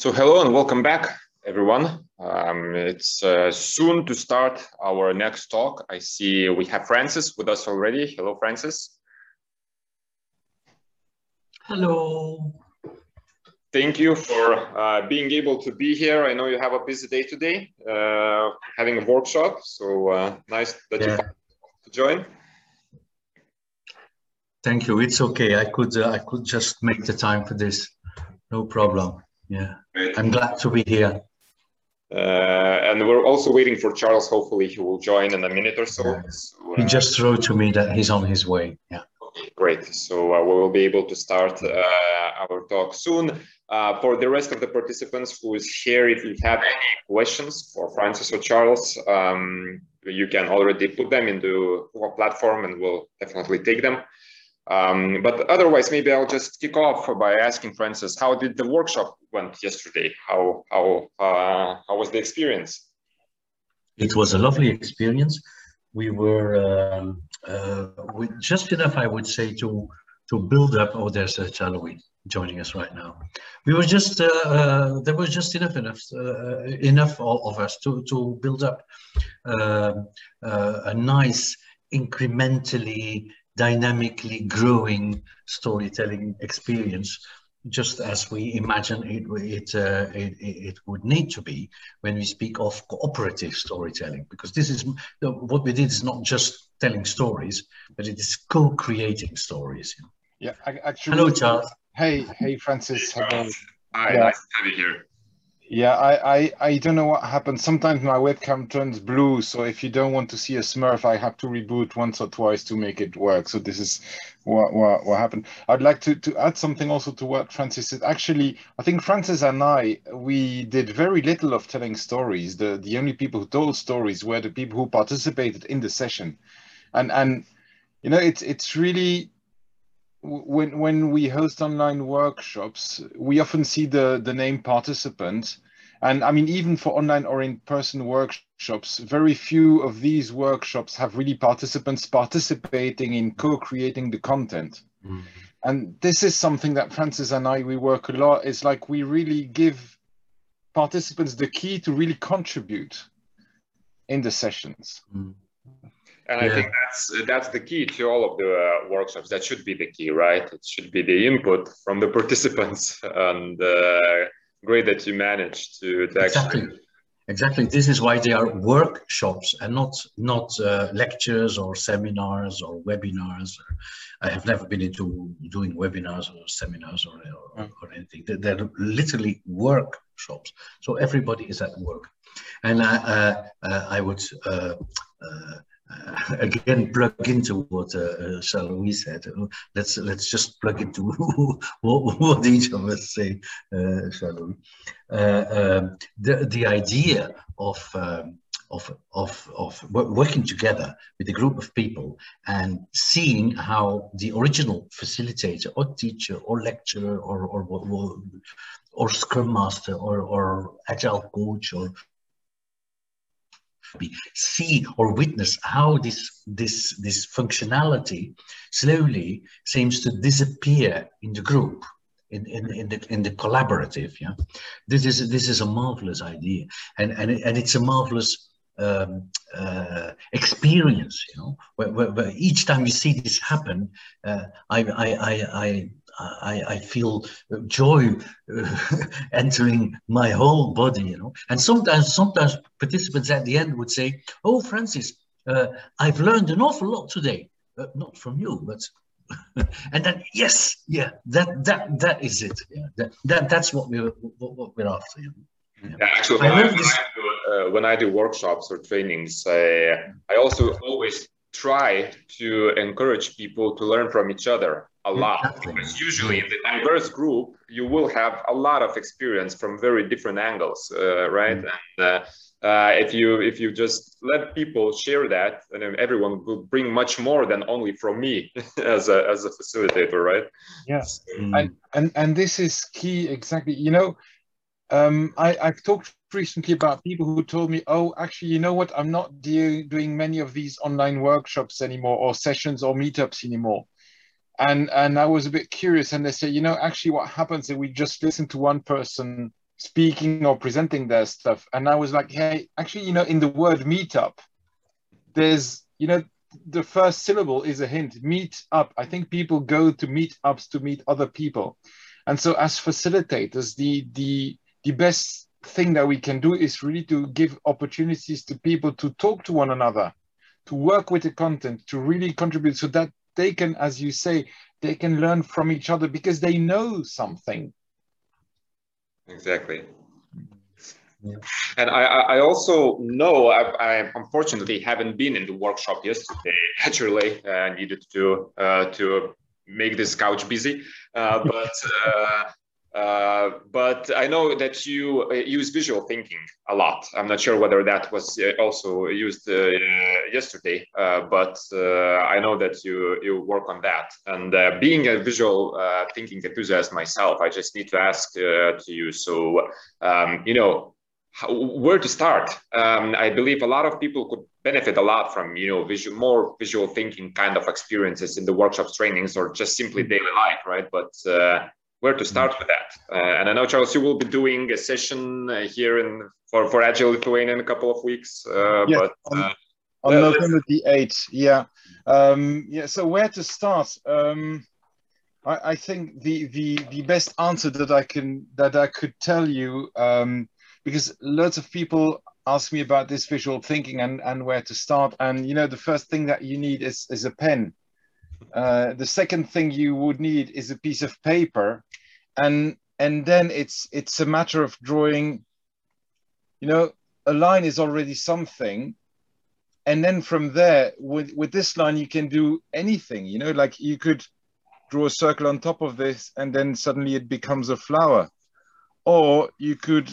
So hello and welcome back, everyone. Um, it's uh, soon to start our next talk. I see we have Francis with us already. Hello, Francis. Hello. Thank you for uh, being able to be here. I know you have a busy day today, uh, having a workshop. So uh, nice that yeah. you join. Thank you. It's okay. I could uh, I could just make the time for this. No problem. Yeah, Great. I'm glad to be here. Uh, and we're also waiting for Charles. Hopefully, he will join in a minute or so. Yeah. so he just wrote to me that he's on his way. Yeah. Okay, great. So uh, we will be able to start uh, our talk soon. Uh, for the rest of the participants who is here, if you have any questions for Francis or Charles, um, you can already put them into our platform and we'll definitely take them. Um, but otherwise, maybe I'll just kick off by asking Francis, how did the workshop went yesterday? How how uh, how was the experience? It was a lovely experience. We were um, uh, just enough, I would say, to to build up. Oh, there's a Charles-Louis joining us right now. We were just uh, uh there was just enough enough uh, enough of us to to build up um, uh, a nice incrementally dynamically growing storytelling experience just as we imagine it it, uh, it, it would need to be when we speak of cooperative storytelling because this is what we did is not just telling stories but it is co-creating stories. Yeah actually hello charles. Hey hey francis. Hello. Hi yeah. nice to have you here yeah, I, I, I don't know what happened. Sometimes my webcam turns blue, so if you don't want to see a Smurf, I have to reboot once or twice to make it work. So this is what what, what happened. I'd like to, to add something also to what Francis said. Actually, I think Francis and I, we did very little of telling stories. The the only people who told stories were the people who participated in the session. And and you know, it's it's really when when we host online workshops, we often see the the name participant, and I mean even for online or in person workshops, very few of these workshops have really participants participating in co-creating the content. Mm. And this is something that Francis and I we work a lot. It's like we really give participants the key to really contribute in the sessions. Mm. And yeah. I think that's that's the key to all of the uh, workshops. That should be the key, right? It should be the input from the participants, and uh, great that you managed to, to exactly. Actually... Exactly. This is why they are workshops and not not uh, lectures or seminars or webinars. I have never been into doing webinars or seminars or, or, mm. or anything. They're, they're, literally workshops. So everybody is at work. And I, uh, uh, I would uh, again plug into what uh, uh said. Let's let's just plug into what, what each of us say, uh, uh, um, the the idea of um, of, of, of working together with a group of people and seeing how the original facilitator or teacher or lecturer or, or, or, or scrum master or, or agile coach or see or witness how this this this functionality slowly seems to disappear in the group in, in, in the in the collaborative yeah? This is this is a marvelous idea. And and, and it's a marvelous um, uh, experience you know? Where, where, where, each time you see this happen uh, I, I, I, I I, I feel joy uh, entering my whole body, you know. And sometimes, sometimes participants at the end would say, "Oh, Francis, uh, I've learned an awful lot today. Uh, not from you, but." and then, yes, yeah, that that that is it. Yeah, that, that that's what we're what, what we're after. You know? yeah. actually, when I, I, when, I do, uh, when I do workshops or trainings, I, I also always try to encourage people to learn from each other a lot exactly. because usually in the diverse group you will have a lot of experience from very different angles uh, right mm. and uh, uh, if you if you just let people share that and everyone will bring much more than only from me as a as a facilitator right yes mm. and, and and this is key exactly you know um, I, I've talked recently about people who told me, oh, actually, you know what? I'm not do doing many of these online workshops anymore or sessions or meetups anymore and and I was a bit curious, and they said, you know, actually, what happens if we just listen to one person speaking or presenting their stuff. And I was like, hey, actually, you know, in the word meetup, there's, you know, the first syllable is a hint meet up. I think people go to meetups to meet other people. And so as facilitators, the, the, the best thing that we can do is really to give opportunities to people to talk to one another, to work with the content, to really contribute so that they can, as you say, they can learn from each other because they know something. Exactly. Yeah. And I, I also know I, I, unfortunately haven't been in the workshop yesterday. Actually, I needed to uh, to make this couch busy, uh, but uh, uh, but I know that you uh, use visual thinking a lot. I'm not sure whether that was uh, also used uh, yesterday, uh, but I know that you you work on that. And being a visual thinking enthusiast myself, I just need to ask to you. So um, you know, how, where to start? Um, I believe a lot of people could benefit a lot from you know visual, more visual thinking kind of experiences in the workshops, trainings, or just simply daily life, right? But where to start with that. Uh, and I know Charles, you will be doing a session uh, here in for for Agile Lithuania in a couple of weeks. Uh, yes, but on, uh, on November the eighth, yeah, um, yeah. So where to start? Um, I, I, think the the the best answer that I can that I could tell you, um, because lots of people ask me about this visual thinking and and where to start. And you know, the first thing that you need is is a pen. Uh, the second thing you would need is a piece of paper. And and then it's it's a matter of drawing you know a line is already something. And then from there with with this line you can do anything you know like you could draw a circle on top of this and then suddenly it becomes a flower. Or you could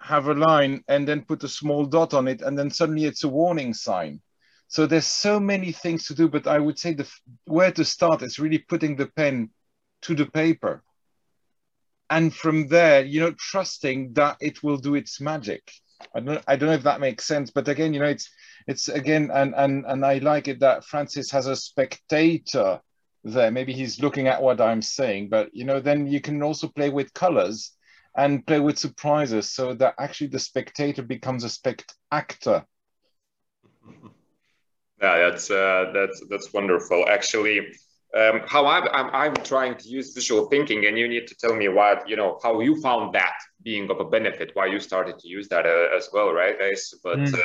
have a line and then put a small dot on it and then suddenly it's a warning sign so there's so many things to do but i would say the where to start is really putting the pen to the paper and from there, you know, trusting that it will do its magic. I don't, I don't know if that makes sense, but again, you know, it's, it's again, and and and I like it that Francis has a spectator there. Maybe he's looking at what I'm saying, but you know, then you can also play with colors and play with surprises, so that actually the spectator becomes a spect actor. Yeah, that's uh, that's that's wonderful. Actually, um, how I'm, I'm, I'm, trying to use visual thinking and you need to tell me what you know how you found that being of a benefit why you started to use that uh, as well right guys but mm. uh,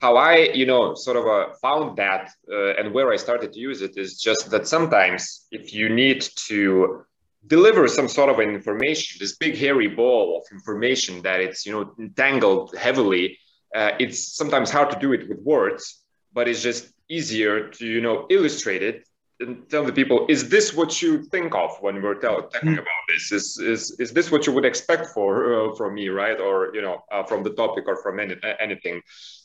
how i you know sort of uh, found that uh, and where i started to use it is just that sometimes if you need to deliver some sort of information this big hairy ball of information that it's you know entangled heavily uh, it's sometimes hard to do it with words but it's just easier to you know illustrate it and tell the people is this what you think of when we're tell, talking mm. about this? Is is is this what you would expect for uh, from me right? Or you know uh, from the topic or from any, anything.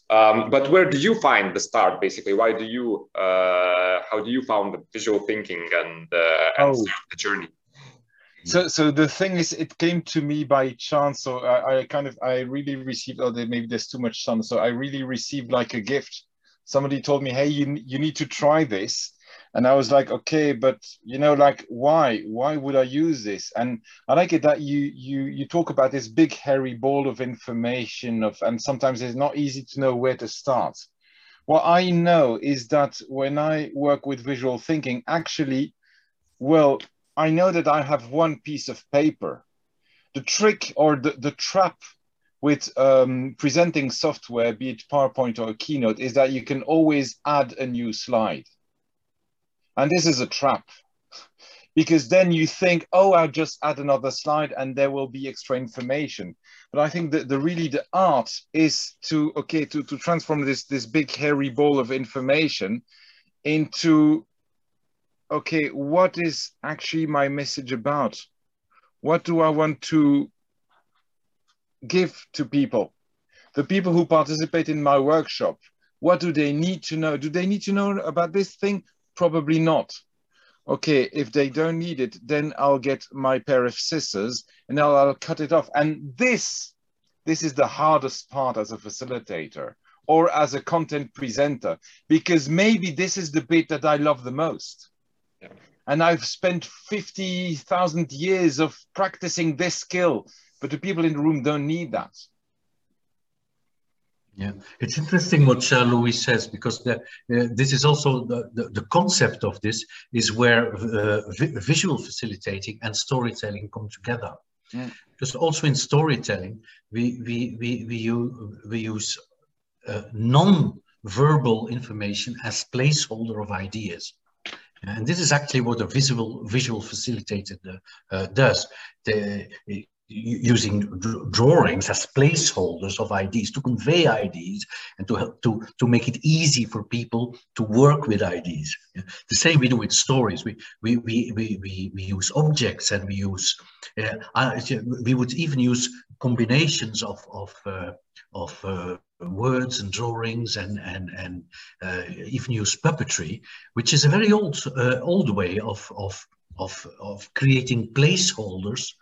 Um, but where do you find the start basically? Why do you uh, how do you found the visual thinking and, uh, and oh. the journey? So so the thing is it came to me by chance so I, I kind of i really received oh maybe there's too much sun so i really received like a gift somebody told me hey you, you need to try this. And i was like okay but you know like why? Why would i use this? And i like it that you you you talk about this big hairy ball of information of and sometimes it's not easy to know where to start. What i know is that when i work with visual thinking actually well i know that i have one piece of paper. The trick or the, the trap with um, presenting software, be it PowerPoint or Keynote, is that you can always add a new slide. And this is a trap because then you think, oh, I'll just add another slide and there will be extra information. But I think that the really the art is to, okay, to, to transform this, this big hairy ball of information into, okay, what is actually my message about? What do I want to give to people? The people who participate in my workshop, what do they need to know? Do they need to know about this thing? Probably not. Okay, if they don't need it, then I'll get my pair of scissors and I'll, I'll cut it off. And this, this is the hardest part as a facilitator or as a content presenter, because maybe this is the bit that I love the most. Yeah. And I've spent 50,000 years of practicing this skill but the people in the room don't need that. Yeah, it's interesting what uh, Louis says because the, uh, this is also the, the, the, concept of this is where uh, vi visual facilitating and storytelling come together. Mm. Because also in storytelling, we, we, we, we, use, we use uh, non-verbal information as placeholder of ideas. And this is actually what a visual visual facilitator uh, does. The, using drawings as placeholders of ideas to convey ideas and to help to to make it easy for people to work with ideas the same we do with stories. We we we we, we, we use objects and we use uh, we would even use combinations of of uh, of uh, words and drawings and and and uh, even use puppetry which is a very old uh, old way of of of, of creating placeholders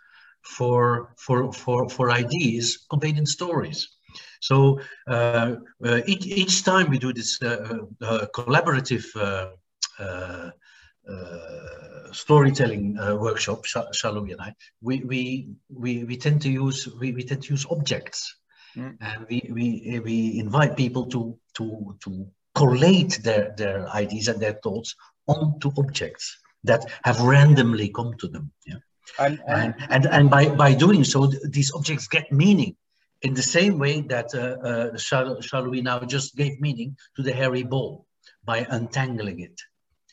for, for, for, for ideas conveyed in stories. So uh, uh, each, each time we do this uh, uh collaborative uh, uh, storytelling workshop, Charlie and I, we, we, we, we tend to use we, we tend to use objects, mm. and we, we we invite people to to to collate their their ideas and their thoughts onto objects that have randomly come to them. Yeah. And, and, and, and by, by doing so, these objects get meaning in the same way that uh, uh, shall, shall we now just gave meaning to the hairy ball by untangling it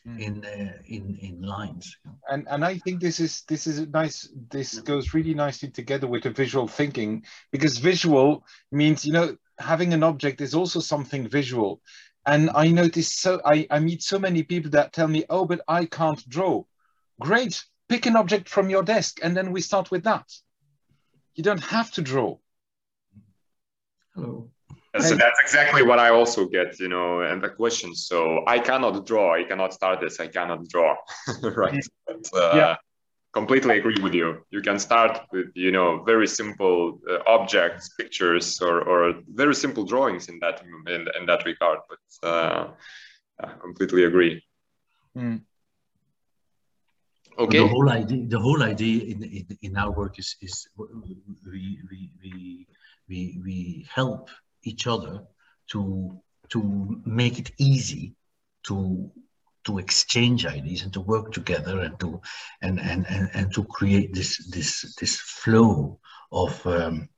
mm. in uh, in in lines. And and i think this is this is nice this goes really nicely together with the visual thinking because visual means you know having an object is also something visual. And i notice so i i meet so many people that tell me oh but i can't draw. Great pick an object from your desk and then we start with that. You don't have to draw. Hello. So that's exactly what I also get, you know, and the question. So I cannot draw. I cannot start this. I cannot draw, right? But, uh, yeah. Completely agree with you. You can start with, you know, very simple uh, objects, pictures, or, or very simple drawings in that in, in that regard. But uh, I completely agree. Mm. Okay. The whole idea, the whole idea in, in, in our work is, is we, we, we, we, we help each other to, to make it easy to, to exchange ideas and to work together and to, and, and, and, and to create this, this, this flow of, um,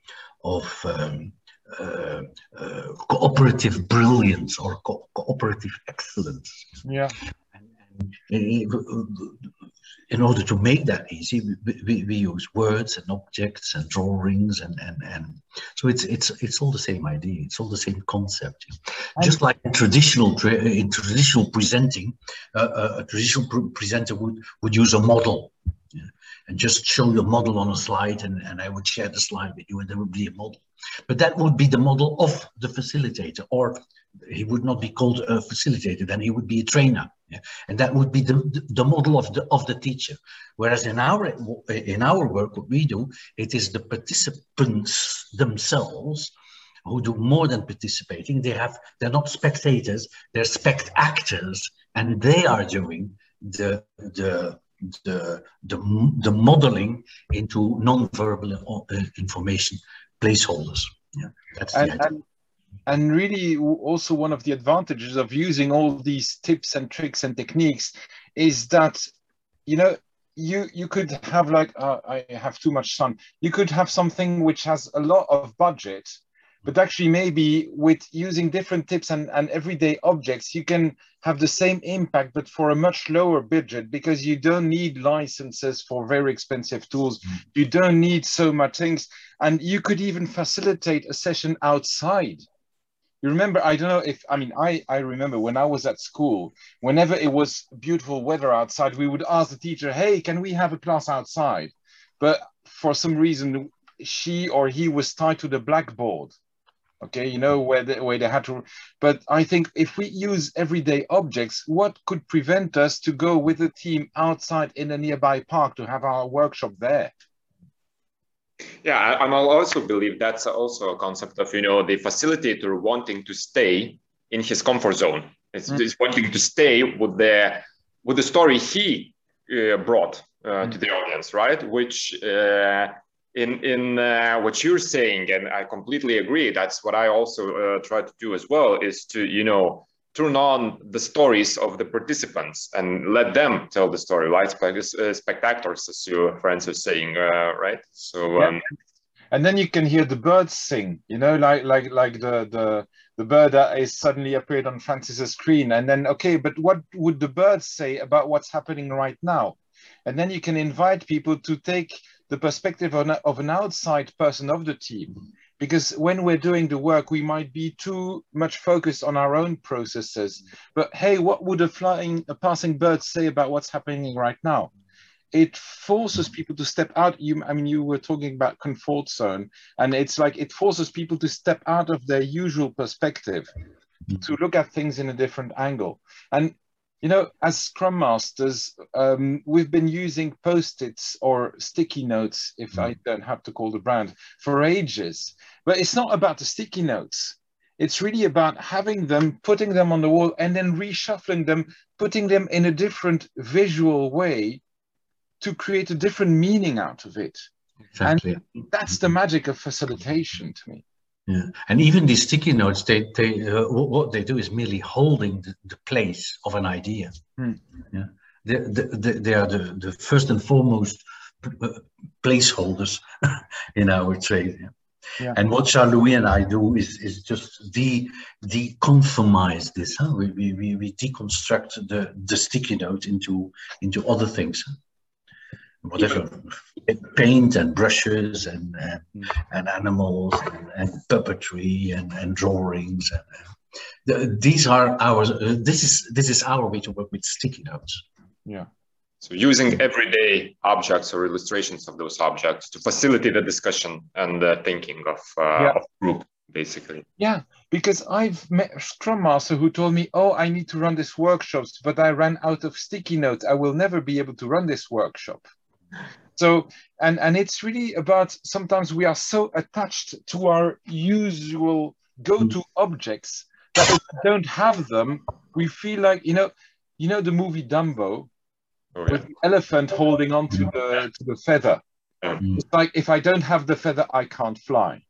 of um, uh, uh, cooperative brilliance or co cooperative excellence. Yeah. And, and, in order to make that easy, we, we, we, use words and objects and drawings and, and, and so it's it's it's all the same idea. It's all the same concept. Just like in traditional in traditional presenting, uh, uh a traditional presenter would would use a model. Yeah, and just show your model on a slide and, and I would share the slide with you and there would be a model. But that would be the model of the facilitator or he would not be called a facilitator, then he would be a trainer. Yeah? And that would be the, the model of the, of the teacher. Whereas in our, in our work, what we do, it is the participants themselves who do more than participating. They have, they're not spectators, they're spect actors, and they are doing the, the, the, the, the modeling into non-verbal uh, information placeholders. Yeah, that's and, the idea. And and really also one of the advantages of using all these tips and tricks and techniques is that you know you you could have like uh, i have too much sun. You could have something which has a lot of budget but actually maybe with using different tips and, and everyday objects you can have the same impact but for a much lower budget because you don't need licenses for very expensive tools. Mm. you don't need so much things. And you could even facilitate a session outside you remember i don't know if i mean i i remember when i was at school whenever it was beautiful weather outside we would ask the teacher hey can we have a class outside? But for some reason she or he was tied to the blackboard okay you know where they, where they had to but i think if we use everyday objects what could prevent us to go with the team outside in a nearby park to have our workshop there yeah, I, I also believe that's also a concept of you know the facilitator wanting to stay in his comfort zone. It's, mm. it's wanting to stay with the with the story he uh, brought uh, mm. to the audience, right? Which uh, in in uh, what you're saying, and I completely agree. That's what I also uh, try to do as well. Is to you know turn on the stories of the participants and let them tell the story, right? Uh, spectators, as your friends are saying, uh, right? So. Um, and then you can hear the birds sing you know like like like the the the bird that is suddenly appeared on francis's screen and then okay but what would the birds say about what's happening right now and then you can invite people to take the perspective of an, outside person of the team. Because when we're doing the work we might be too much focused on our own processes. But hey what would a flying a passing bird say about what's happening right now? It forces people to step out. You i mean you were talking about comfort zone and it's like it forces people to step out of their usual perspective to look at things in a different angle. And you know as scrum masters um, we've been using post-its or sticky notes if i don't have to call the brand for ages but it's not about the sticky notes it's really about having them putting them on the wall and then reshuffling them putting them in a different visual way to create a different meaning out of it. Exactly. And that's the magic of facilitation to me. Yeah, and even these sticky notes, they they uh, what they do is merely holding the, the place of an idea. Hmm. Yeah, they, they, they are the, the first and foremost uh, placeholders in our trade. Yeah. Yeah. And what Charles-Louis and I do is, is just de deconformize this. Huh? We, we, we deconstruct the, the sticky note into into other things whatever. Paint and brushes and and, mm. and animals and, and, puppetry and, and drawings and, the, these are our uh, this is this is our way to work with sticky notes. Yeah. So using everyday objects or illustrations of those objects to facilitate the discussion and the thinking of, uh, yeah. of group basically. Yeah because i've met scrum master who told me oh i need to run this workshops but i ran out of sticky notes. I will never be able to run this workshop so, and, and it's really about sometimes we are so attached to our usual go-to mm. objects that if we don't have them, we feel like, you know, you know the movie Dumbo, oh, yeah. with the elephant holding on to the, to the feather. It's like, if I don't have the feather, I can't fly.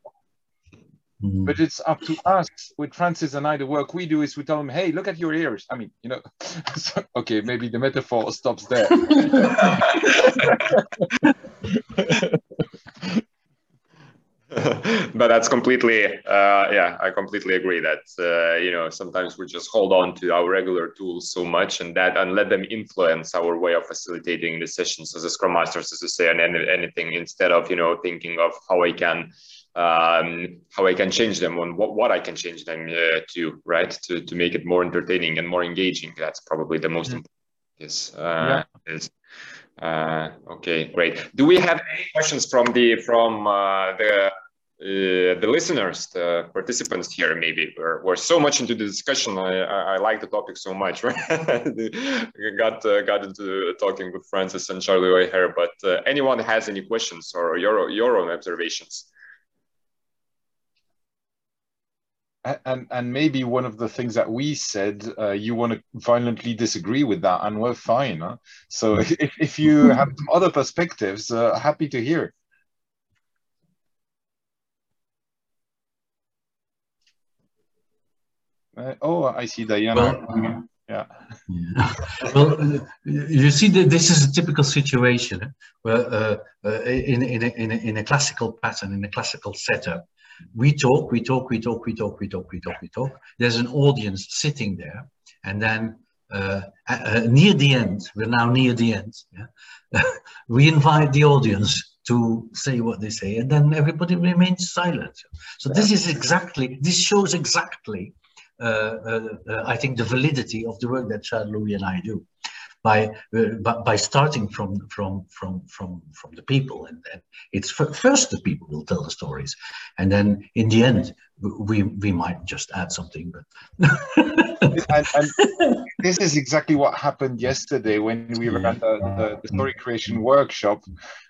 Mm. But it's up to us with Francis and I. The work we do is we tell them, "Hey, look at your ears." I mean, you know, so, okay, maybe the metaphor stops there. but that's completely uh, yeah i completely agree that uh, you know sometimes we just hold on to our regular tools so much and that and let them influence our way of facilitating the sessions as a scrum masters as to say and anything instead of you know thinking of how i can um, how I can change them on what, what I can change them uh, to, right? To, to make it more entertaining and more engaging. That's probably the most mm-hmm. important. Yes. Uh, yeah. Is, uh, okay, great. Do we have any questions from the from uh, the uh, the listeners, the participants here? Maybe we're, we're so much into the discussion. I, I, I like the topic so much. Right? got uh, got into talking with Francis and Charlie here. But uh, anyone has any questions or your your own observations? And and maybe one of the things that we said uh, you want to violently disagree with that and we're fine huh? so if, if you have some other perspectives uh, happy to hear uh, oh i see diana well, yeah. yeah. well, you see, that this is a typical situation where, uh, uh, in in a, in a, in a classical pattern, in a classical setup, we talk, we talk, we talk, we talk, we talk, we talk, we talk. There's an audience sitting there, and then uh, uh, near the end, we're now near the end. Yeah? we invite the audience to say what they say, and then everybody remains silent. So this is exactly, this shows exactly, uh, uh, uh I think, the validity of the work that Charles-Louis and I do by uh, by starting from from from from from the people. And, and it's first the people will tell the stories. And then in the end we we might just add something but and, and, this is exactly what happened yesterday when we were at the, the, the story creation workshop.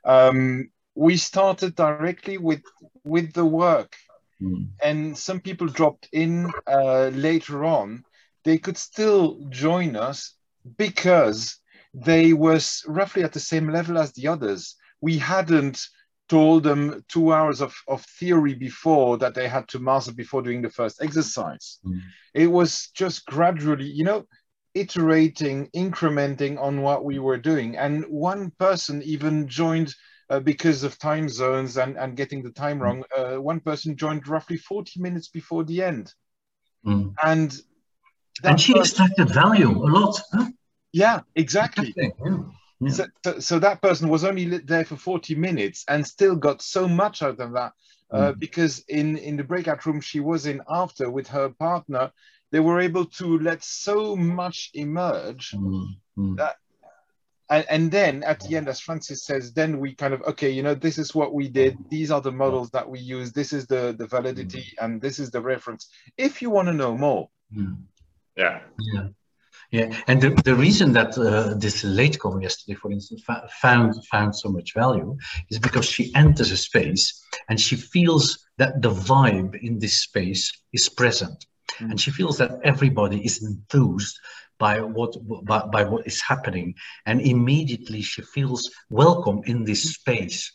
Um, we started directly with with the work. Mm. and some people dropped in uh, later on. They could still join us because they were roughly at the same level as the others. We hadn't told them two hours of, of theory before that they had to master before doing the first exercise. Mm. It was just gradually, you know, iterating, incrementing on what we were doing. And one person even joined uh, because of time zones and, and getting the time wrong. Uh, one person joined roughly 40 minutes before the end. Mm. And and she person, extracted value a lot. Huh? Yeah, exactly. Yeah. Yeah. So, so, so, that person was only there for 40 minutes and still got so much out of that uh, mm. because in, in the breakout room she was in after with her partner, they were able to let so much emerge mm. Mm. that and, and then at the end as francis says then we kind of okay you know this is what we did these are the models that we use this is the the validity mm. and this is the reference if you want to know more yeah. Yeah. Yeah, and the, the reason that uh, this latecomer yesterday, for instance, found found so much value is because she enters a space and she feels that the vibe in this space is present, mm. and she feels that everybody is enthused by what by, by what is happening, and immediately she feels welcome in this space,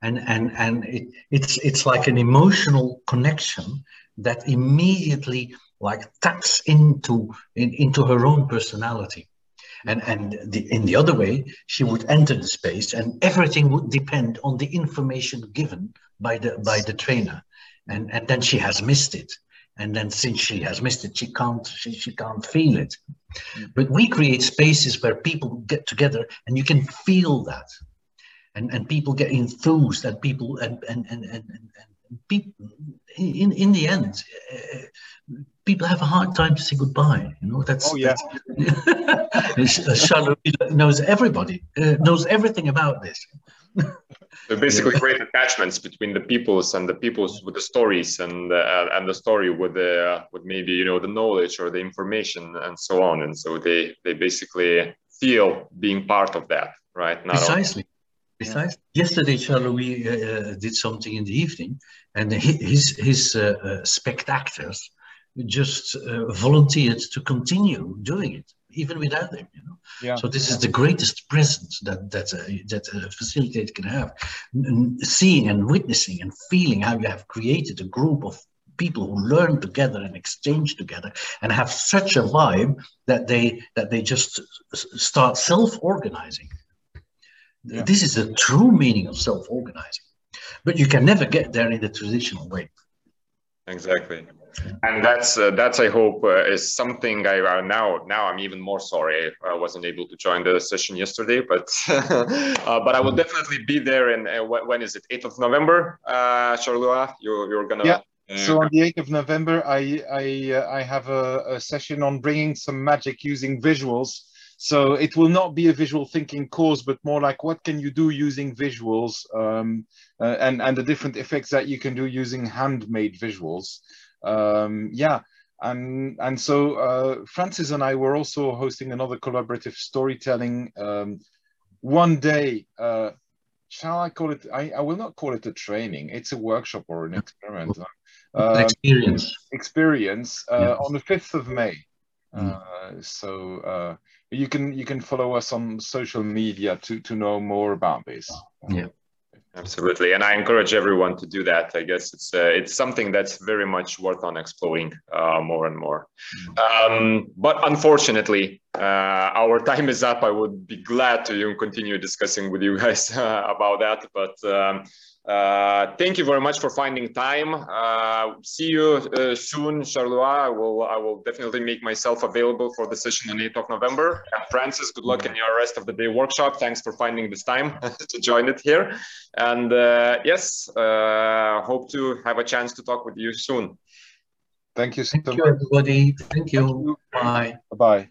and and and it, it's it's like an emotional connection that immediately like taps into in, into her own personality. And and the, in the other way she would enter the space and everything would depend on the information given by the by the trainer. And and then she has missed it. And then since she has missed it she can't she, she can't feel it. But we create spaces where people get together and you can feel that. And and people get enthused and people and and and, and, and in in the end uh, people have a hard time to say goodbye you know that's oh yeah. Charles-Louis knows everybody uh, knows everything about this. So basically yeah. great attachments between the peoples and the peoples with the stories and uh, and the story with the with maybe you know the knowledge or the information and so on. And so they they basically feel being part of that right? Not precisely Besides, yeah. yesterday, Charlie, uh, uh, did something in the evening, and his his uh, uh, spectators just uh, volunteered to continue doing it, even without him. You know. Yeah. So this is the greatest present that that uh, that a facilitator can have, seeing and witnessing and feeling how you have created a group of people who learn together and exchange together and have such a vibe that they that they just start self-organizing yeah. This is the true meaning of self-organizing. But you can never get there in the traditional way. Exactly. And that's uh, that's I hope uh, is something I uh, now now I'm even more sorry I wasn't able to join the session yesterday, but uh, but I will definitely be there. And uh, when is it? 8th of November, uh, Charles-Louis. You you're gonna. Yeah. So on the 8th of November, I I I have a, a session on bringing some magic using visuals so it will not be a visual thinking course, but more like what can you do using visuals um, uh, and, and the different effects that you can do using handmade visuals. Um, yeah, and, and so uh, Francis and I were also hosting another collaborative storytelling um, one day. Uh, shall I call it? I, I will not call it a training. It's a workshop or an experiment. Um, experience. Experience uh, yes. on the 5th of May. Mm. Uh, so uh, you can you can follow us on social media to to know more about this. Yeah. Absolutely, and I encourage everyone to do that. I guess it's uh, it's something that's very much worth on exploring uh, more and more. Um, but unfortunately, uh, our time is up. I would be glad to continue discussing with you guys about that, but. Um, uh, thank you very much for finding time. Uh, see you uh, soon, Charles-Louis. I will, I will definitely make myself available for the session on 8th of November. And Francis, good luck in your rest of the day workshop. Thanks for finding this time to join it here. And uh, yes, uh, hope to have a chance to talk with you soon. Thank you. Thank you, everybody. Thank you. Thank you. Bye. Bye.